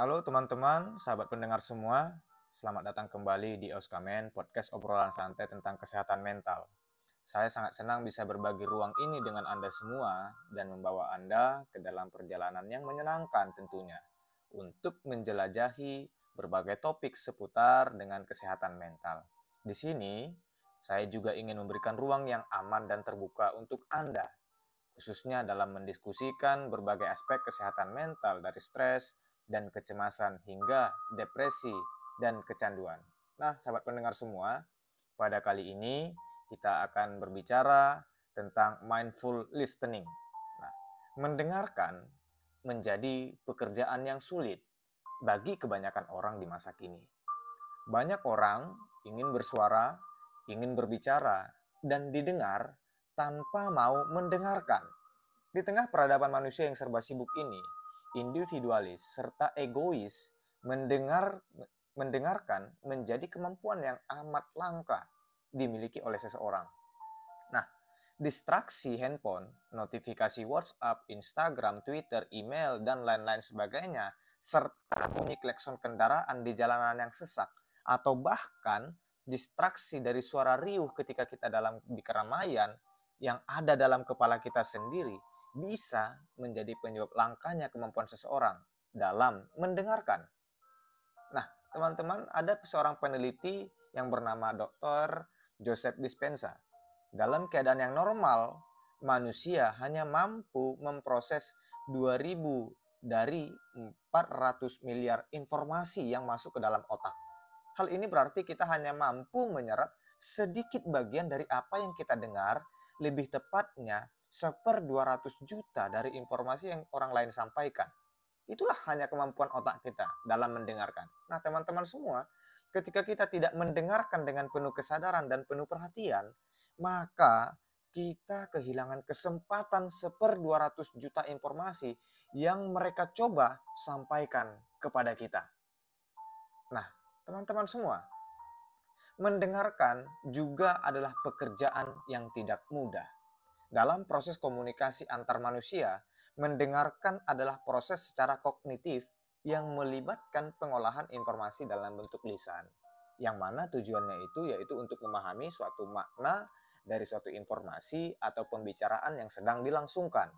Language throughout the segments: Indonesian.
Halo teman-teman, sahabat pendengar semua. Selamat datang kembali di Oskamen, podcast obrolan santai tentang kesehatan mental. Saya sangat senang bisa berbagi ruang ini dengan Anda semua dan membawa Anda ke dalam perjalanan yang menyenangkan tentunya untuk menjelajahi berbagai topik seputar dengan kesehatan mental. Di sini, saya juga ingin memberikan ruang yang aman dan terbuka untuk Anda, khususnya dalam mendiskusikan berbagai aspek kesehatan mental dari stres dan kecemasan hingga depresi dan kecanduan. Nah, sahabat pendengar semua, pada kali ini kita akan berbicara tentang mindful listening. Nah, mendengarkan menjadi pekerjaan yang sulit bagi kebanyakan orang di masa kini. Banyak orang ingin bersuara, ingin berbicara, dan didengar tanpa mau mendengarkan. Di tengah peradaban manusia yang serba sibuk ini, individualis serta egois mendengar mendengarkan menjadi kemampuan yang amat langka dimiliki oleh seseorang. Nah, distraksi handphone, notifikasi WhatsApp, Instagram, Twitter, email, dan lain-lain sebagainya, serta bunyi klakson kendaraan di jalanan yang sesak, atau bahkan distraksi dari suara riuh ketika kita dalam di keramaian yang ada dalam kepala kita sendiri, bisa menjadi penyebab langkanya kemampuan seseorang dalam mendengarkan. Nah, teman-teman, ada seorang peneliti yang bernama Dr. Joseph Dispenza. Dalam keadaan yang normal, manusia hanya mampu memproses 2000 dari 400 miliar informasi yang masuk ke dalam otak. Hal ini berarti kita hanya mampu menyerap sedikit bagian dari apa yang kita dengar, lebih tepatnya seper 200 juta dari informasi yang orang lain sampaikan. Itulah hanya kemampuan otak kita dalam mendengarkan. Nah, teman-teman semua, ketika kita tidak mendengarkan dengan penuh kesadaran dan penuh perhatian, maka kita kehilangan kesempatan seper 200 juta informasi yang mereka coba sampaikan kepada kita. Nah, teman-teman semua, mendengarkan juga adalah pekerjaan yang tidak mudah dalam proses komunikasi antar manusia, mendengarkan adalah proses secara kognitif yang melibatkan pengolahan informasi dalam bentuk lisan. Yang mana tujuannya itu yaitu untuk memahami suatu makna dari suatu informasi atau pembicaraan yang sedang dilangsungkan.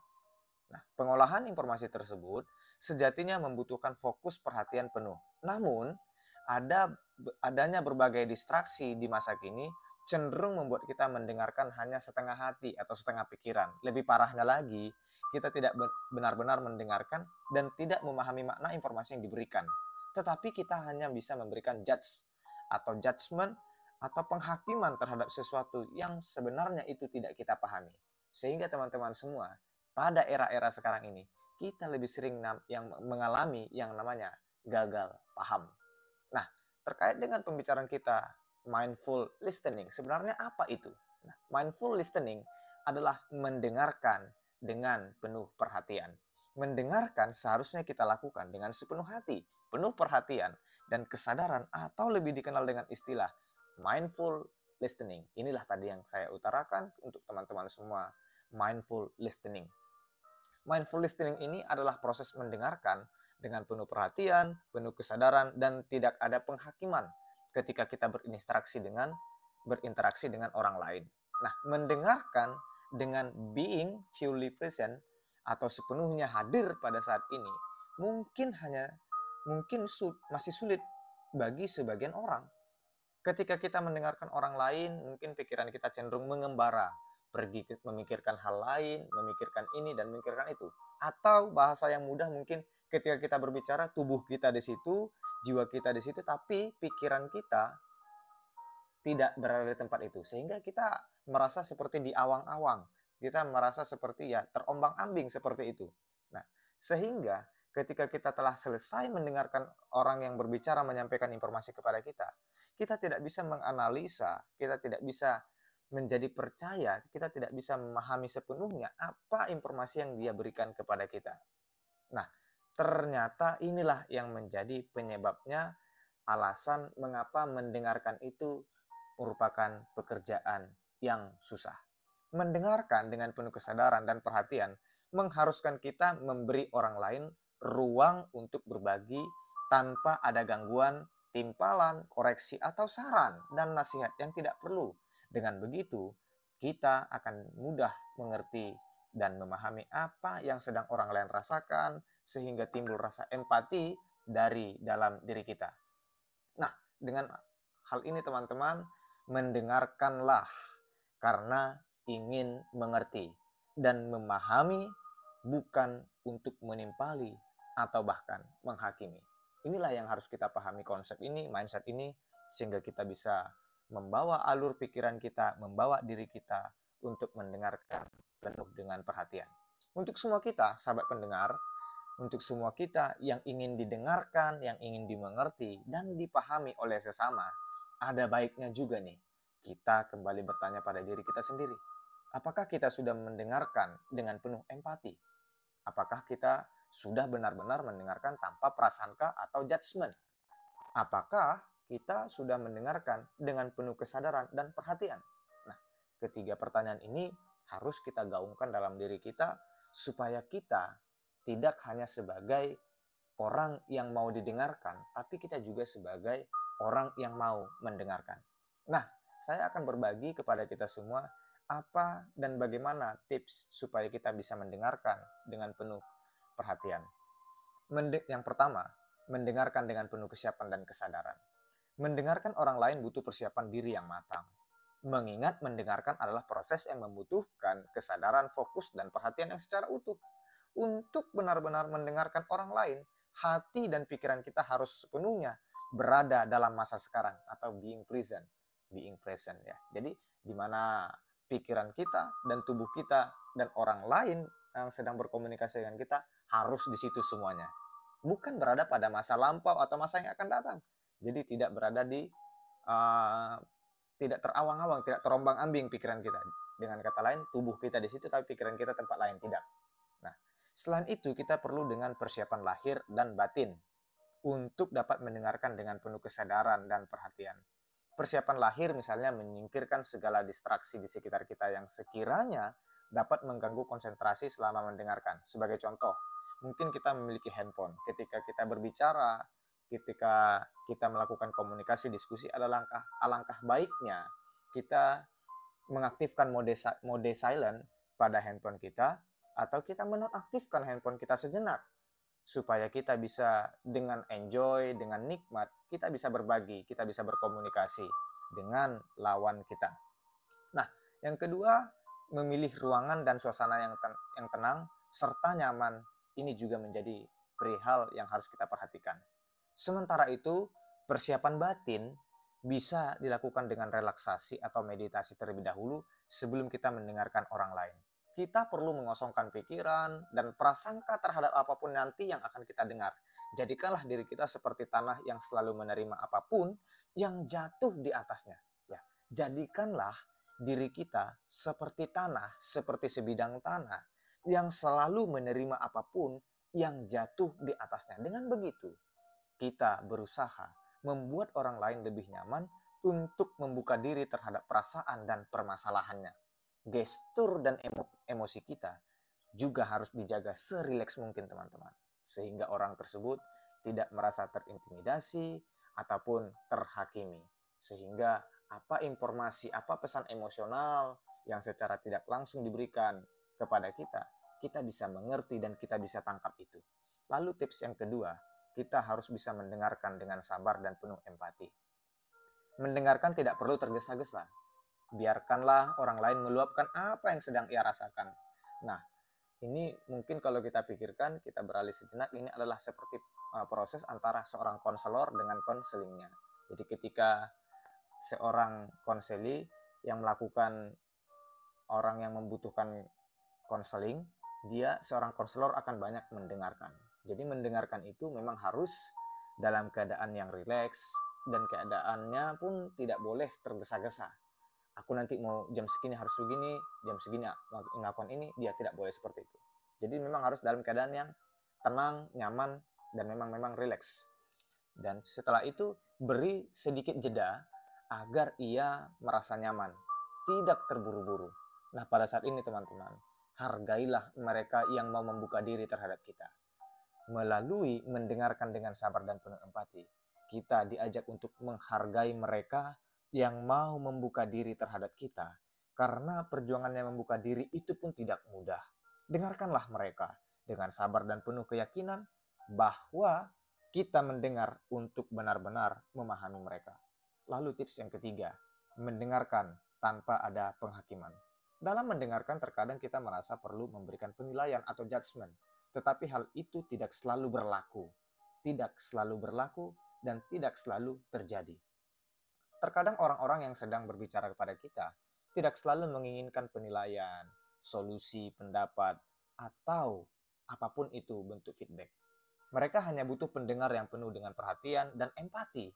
Nah, pengolahan informasi tersebut sejatinya membutuhkan fokus perhatian penuh. Namun, ada adanya berbagai distraksi di masa kini cenderung membuat kita mendengarkan hanya setengah hati atau setengah pikiran. Lebih parahnya lagi, kita tidak benar-benar mendengarkan dan tidak memahami makna informasi yang diberikan. Tetapi kita hanya bisa memberikan judge atau judgment atau penghakiman terhadap sesuatu yang sebenarnya itu tidak kita pahami. Sehingga teman-teman semua, pada era-era sekarang ini, kita lebih sering yang mengalami yang namanya gagal paham. Nah, terkait dengan pembicaraan kita mindful listening. Sebenarnya apa itu? Nah, mindful listening adalah mendengarkan dengan penuh perhatian. Mendengarkan seharusnya kita lakukan dengan sepenuh hati, penuh perhatian, dan kesadaran atau lebih dikenal dengan istilah mindful listening. Inilah tadi yang saya utarakan untuk teman-teman semua, mindful listening. Mindful listening ini adalah proses mendengarkan dengan penuh perhatian, penuh kesadaran, dan tidak ada penghakiman ketika kita berinteraksi dengan berinteraksi dengan orang lain. Nah, mendengarkan dengan being fully present atau sepenuhnya hadir pada saat ini mungkin hanya mungkin su, masih sulit bagi sebagian orang. Ketika kita mendengarkan orang lain, mungkin pikiran kita cenderung mengembara, pergi ke, memikirkan hal lain, memikirkan ini dan memikirkan itu. Atau bahasa yang mudah mungkin ketika kita berbicara, tubuh kita di situ, jiwa kita di situ, tapi pikiran kita tidak berada di tempat itu. Sehingga kita merasa seperti di awang-awang. Kita merasa seperti ya terombang-ambing seperti itu. Nah, sehingga ketika kita telah selesai mendengarkan orang yang berbicara menyampaikan informasi kepada kita, kita tidak bisa menganalisa, kita tidak bisa menjadi percaya, kita tidak bisa memahami sepenuhnya apa informasi yang dia berikan kepada kita. Nah, ternyata inilah yang menjadi penyebabnya alasan mengapa mendengarkan itu merupakan pekerjaan yang susah. Mendengarkan dengan penuh kesadaran dan perhatian mengharuskan kita memberi orang lain ruang untuk berbagi tanpa ada gangguan, timpalan, koreksi, atau saran dan nasihat yang tidak perlu. Dengan begitu, kita akan mudah mengerti dan memahami apa yang sedang orang lain rasakan, sehingga timbul rasa empati dari dalam diri kita. Nah, dengan hal ini teman-teman, mendengarkanlah karena ingin mengerti dan memahami bukan untuk menimpali atau bahkan menghakimi. Inilah yang harus kita pahami konsep ini, mindset ini, sehingga kita bisa membawa alur pikiran kita, membawa diri kita untuk mendengarkan penuh dengan perhatian. Untuk semua kita, sahabat pendengar, untuk semua kita yang ingin didengarkan, yang ingin dimengerti, dan dipahami oleh sesama, ada baiknya juga nih, kita kembali bertanya pada diri kita sendiri. Apakah kita sudah mendengarkan dengan penuh empati? Apakah kita sudah benar-benar mendengarkan tanpa prasangka atau judgement? Apakah kita sudah mendengarkan dengan penuh kesadaran dan perhatian? Nah, ketiga pertanyaan ini harus kita gaungkan dalam diri kita supaya kita tidak hanya sebagai orang yang mau didengarkan, tapi kita juga sebagai orang yang mau mendengarkan. Nah, saya akan berbagi kepada kita semua apa dan bagaimana tips supaya kita bisa mendengarkan dengan penuh perhatian. Mende yang pertama, mendengarkan dengan penuh kesiapan dan kesadaran. Mendengarkan orang lain butuh persiapan diri yang matang. Mengingat mendengarkan adalah proses yang membutuhkan kesadaran, fokus, dan perhatian yang secara utuh. Untuk benar-benar mendengarkan orang lain, hati dan pikiran kita harus sepenuhnya berada dalam masa sekarang atau being present, being present ya. Jadi di mana pikiran kita dan tubuh kita dan orang lain yang sedang berkomunikasi dengan kita harus di situ semuanya. Bukan berada pada masa lampau atau masa yang akan datang. Jadi tidak berada di uh, tidak terawang-awang, tidak terombang-ambing pikiran kita. Dengan kata lain, tubuh kita di situ tapi pikiran kita tempat lain tidak. Nah, selain itu kita perlu dengan persiapan lahir dan batin untuk dapat mendengarkan dengan penuh kesadaran dan perhatian persiapan lahir misalnya menyingkirkan segala distraksi di sekitar kita yang sekiranya dapat mengganggu konsentrasi selama mendengarkan. Sebagai contoh, mungkin kita memiliki handphone. Ketika kita berbicara, ketika kita melakukan komunikasi diskusi ada langkah alangkah baiknya kita mengaktifkan mode mode silent pada handphone kita atau kita menonaktifkan handphone kita sejenak supaya kita bisa dengan enjoy, dengan nikmat, kita bisa berbagi, kita bisa berkomunikasi dengan lawan kita. Nah, yang kedua, memilih ruangan dan suasana yang ten yang tenang serta nyaman ini juga menjadi perihal yang harus kita perhatikan. Sementara itu, persiapan batin bisa dilakukan dengan relaksasi atau meditasi terlebih dahulu sebelum kita mendengarkan orang lain kita perlu mengosongkan pikiran dan prasangka terhadap apa pun nanti yang akan kita dengar. Jadikanlah diri kita seperti tanah yang selalu menerima apa pun yang jatuh di atasnya. Ya, jadikanlah diri kita seperti tanah, seperti sebidang tanah yang selalu menerima apa pun yang jatuh di atasnya. Dengan begitu, kita berusaha membuat orang lain lebih nyaman untuk membuka diri terhadap perasaan dan permasalahannya gestur dan emo emosi kita juga harus dijaga serileks mungkin teman-teman. Sehingga orang tersebut tidak merasa terintimidasi ataupun terhakimi. Sehingga apa informasi, apa pesan emosional yang secara tidak langsung diberikan kepada kita, kita bisa mengerti dan kita bisa tangkap itu. Lalu tips yang kedua, kita harus bisa mendengarkan dengan sabar dan penuh empati. Mendengarkan tidak perlu tergesa-gesa, biarkanlah orang lain meluapkan apa yang sedang ia rasakan. Nah, ini mungkin kalau kita pikirkan, kita beralih sejenak, ini adalah seperti uh, proses antara seorang konselor dengan konselingnya. Jadi ketika seorang konseli yang melakukan orang yang membutuhkan konseling, dia seorang konselor akan banyak mendengarkan. Jadi mendengarkan itu memang harus dalam keadaan yang rileks dan keadaannya pun tidak boleh tergesa-gesa aku nanti mau jam segini harus begini, jam segini melakukan ini, dia tidak boleh seperti itu. Jadi memang harus dalam keadaan yang tenang, nyaman, dan memang memang rileks. Dan setelah itu beri sedikit jeda agar ia merasa nyaman, tidak terburu-buru. Nah pada saat ini teman-teman, hargailah mereka yang mau membuka diri terhadap kita. Melalui mendengarkan dengan sabar dan penuh empati, kita diajak untuk menghargai mereka yang mau membuka diri terhadap kita. Karena perjuangannya membuka diri itu pun tidak mudah. Dengarkanlah mereka dengan sabar dan penuh keyakinan bahwa kita mendengar untuk benar-benar memahami mereka. Lalu tips yang ketiga, mendengarkan tanpa ada penghakiman. Dalam mendengarkan terkadang kita merasa perlu memberikan penilaian atau judgement tetapi hal itu tidak selalu berlaku. Tidak selalu berlaku dan tidak selalu terjadi. Terkadang orang-orang yang sedang berbicara kepada kita tidak selalu menginginkan penilaian, solusi, pendapat, atau apa pun itu bentuk feedback. Mereka hanya butuh pendengar yang penuh dengan perhatian dan empati.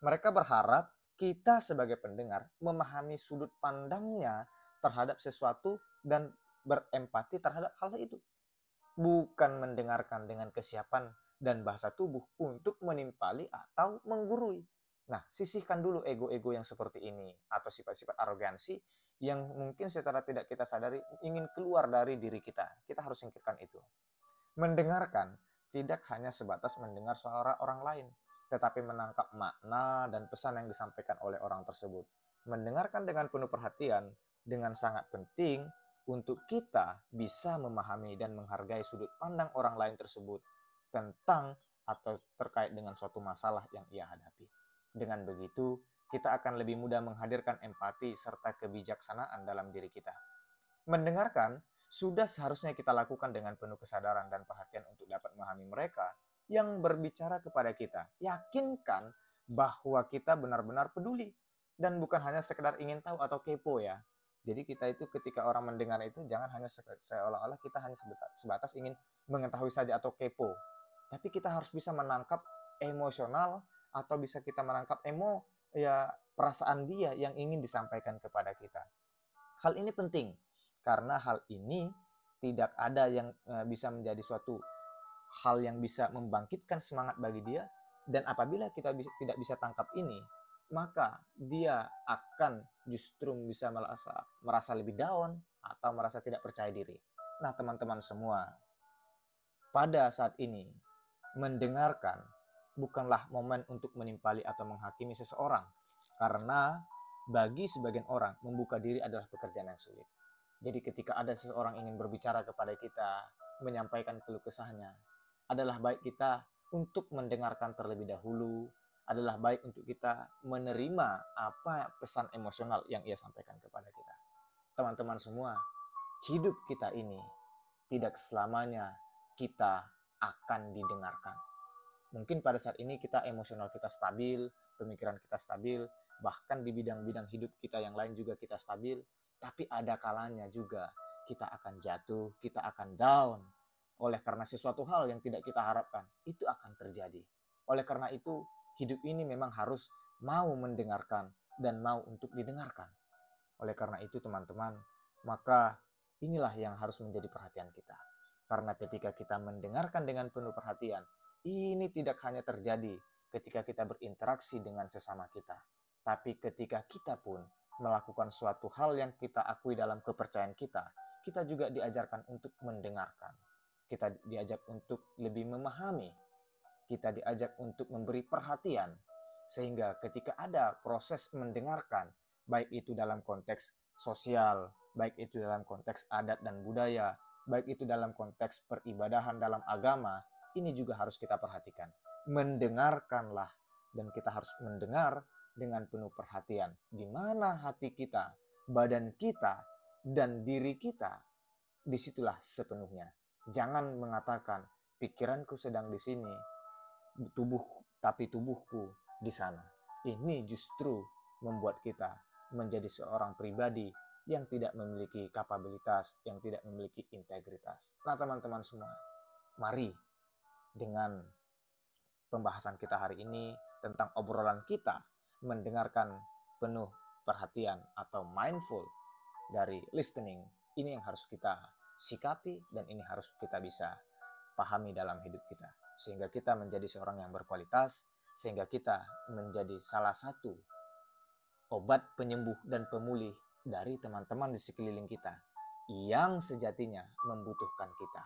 Mereka berharap kita sebagai pendengar memahami sudut pandangnya terhadap sesuatu dan berempati terhadap hal itu bukan mendengarkan dengan kesiapan dan bahasa tubuh untuk menimpali atau menggurui. Nah, sisihkan dulu ego-ego yang seperti ini atau sifat-sifat arogansi yang mungkin secara tidak kita sadari ingin keluar dari diri kita. Kita harus singkirkan itu. Mendengarkan tidak hanya sebatas mendengar suara orang lain, tetapi menangkap makna dan pesan yang disampaikan oleh orang tersebut. Mendengarkan dengan penuh perhatian dengan sangat penting untuk kita bisa memahami dan menghargai sudut pandang orang lain tersebut tentang atau terkait dengan suatu masalah yang ia hadapi. Dengan begitu, kita akan lebih mudah menghadirkan empati serta kebijaksanaan dalam diri kita. Mendengarkan sudah seharusnya kita lakukan dengan penuh kesadaran dan perhatian untuk dapat memahami mereka yang berbicara kepada kita. Yakinkan bahwa kita benar-benar peduli dan bukan hanya sekedar ingin tahu atau kepo ya. Jadi kita itu ketika orang mendengar itu jangan hanya seolah-olah kita hanya sebatas ingin mengetahui saja atau kepo. Tapi kita harus bisa menangkap emosional atau bisa kita menangkap emo ya perasaan dia yang ingin disampaikan kepada kita. Hal ini penting karena hal ini tidak ada yang e, bisa menjadi suatu hal yang bisa membangkitkan semangat bagi dia dan apabila kita tidak bisa tangkap ini maka dia akan justru bisa merasa, merasa lebih down atau merasa tidak percaya diri. Nah, teman-teman semua, pada saat ini mendengarkan bukanlah momen untuk menimpali atau menghakimi seseorang karena bagi sebagian orang membuka diri adalah pekerjaan yang sulit. Jadi ketika ada seseorang ingin berbicara kepada kita, menyampaikan keluh kesahnya, adalah baik kita untuk mendengarkan terlebih dahulu, adalah baik untuk kita menerima apa pesan emosional yang ia sampaikan kepada kita. Teman-teman semua, hidup kita ini tidak selamanya kita akan didengarkan. Mungkin pada saat ini kita emosional kita stabil, pemikiran kita stabil, bahkan di bidang-bidang hidup kita yang lain juga kita stabil, tapi ada kalanya juga kita akan jatuh, kita akan down oleh karena sesuatu hal yang tidak kita harapkan. Itu akan terjadi. Oleh karena itu, hidup ini memang harus mau mendengarkan dan mau untuk didengarkan. Oleh karena itu teman-teman, maka inilah yang harus menjadi perhatian kita. Karena ketika kita mendengarkan dengan penuh perhatian, ini tidak hanya terjadi ketika kita berinteraksi dengan sesama kita, tapi ketika kita pun melakukan suatu hal yang kita akui dalam kepercayaan kita, kita juga diajarkan untuk mendengarkan. Kita diajak untuk lebih memahami kita diajak untuk memberi perhatian sehingga ketika ada proses mendengarkan baik itu dalam konteks sosial, baik itu dalam konteks adat dan budaya, baik itu dalam konteks peribadahan dalam agama, ini juga harus kita perhatikan. Mendengarkanlah dan kita harus mendengar dengan penuh perhatian di mana hati kita, badan kita, dan diri kita di situlah sepenuhnya. Jangan mengatakan pikiranku sedang di sini, tubuh tapi tubuhku di sana. Ini justru membuat kita menjadi seorang pribadi yang tidak memiliki kapabilitas, yang tidak memiliki integritas. Nah, teman-teman semua, mari dengan pembahasan kita hari ini tentang obrolan kita mendengarkan penuh perhatian atau mindful dari listening. Ini yang harus kita sikapi dan ini harus kita bisa pahami dalam hidup kita sehingga kita menjadi seorang yang berkualitas, sehingga kita menjadi salah satu obat penyembuh dan pemulih dari teman-teman di sekeliling kita yang sejatinya membutuhkan kita.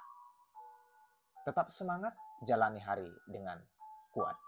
Tetap semangat jalani hari dengan kuat.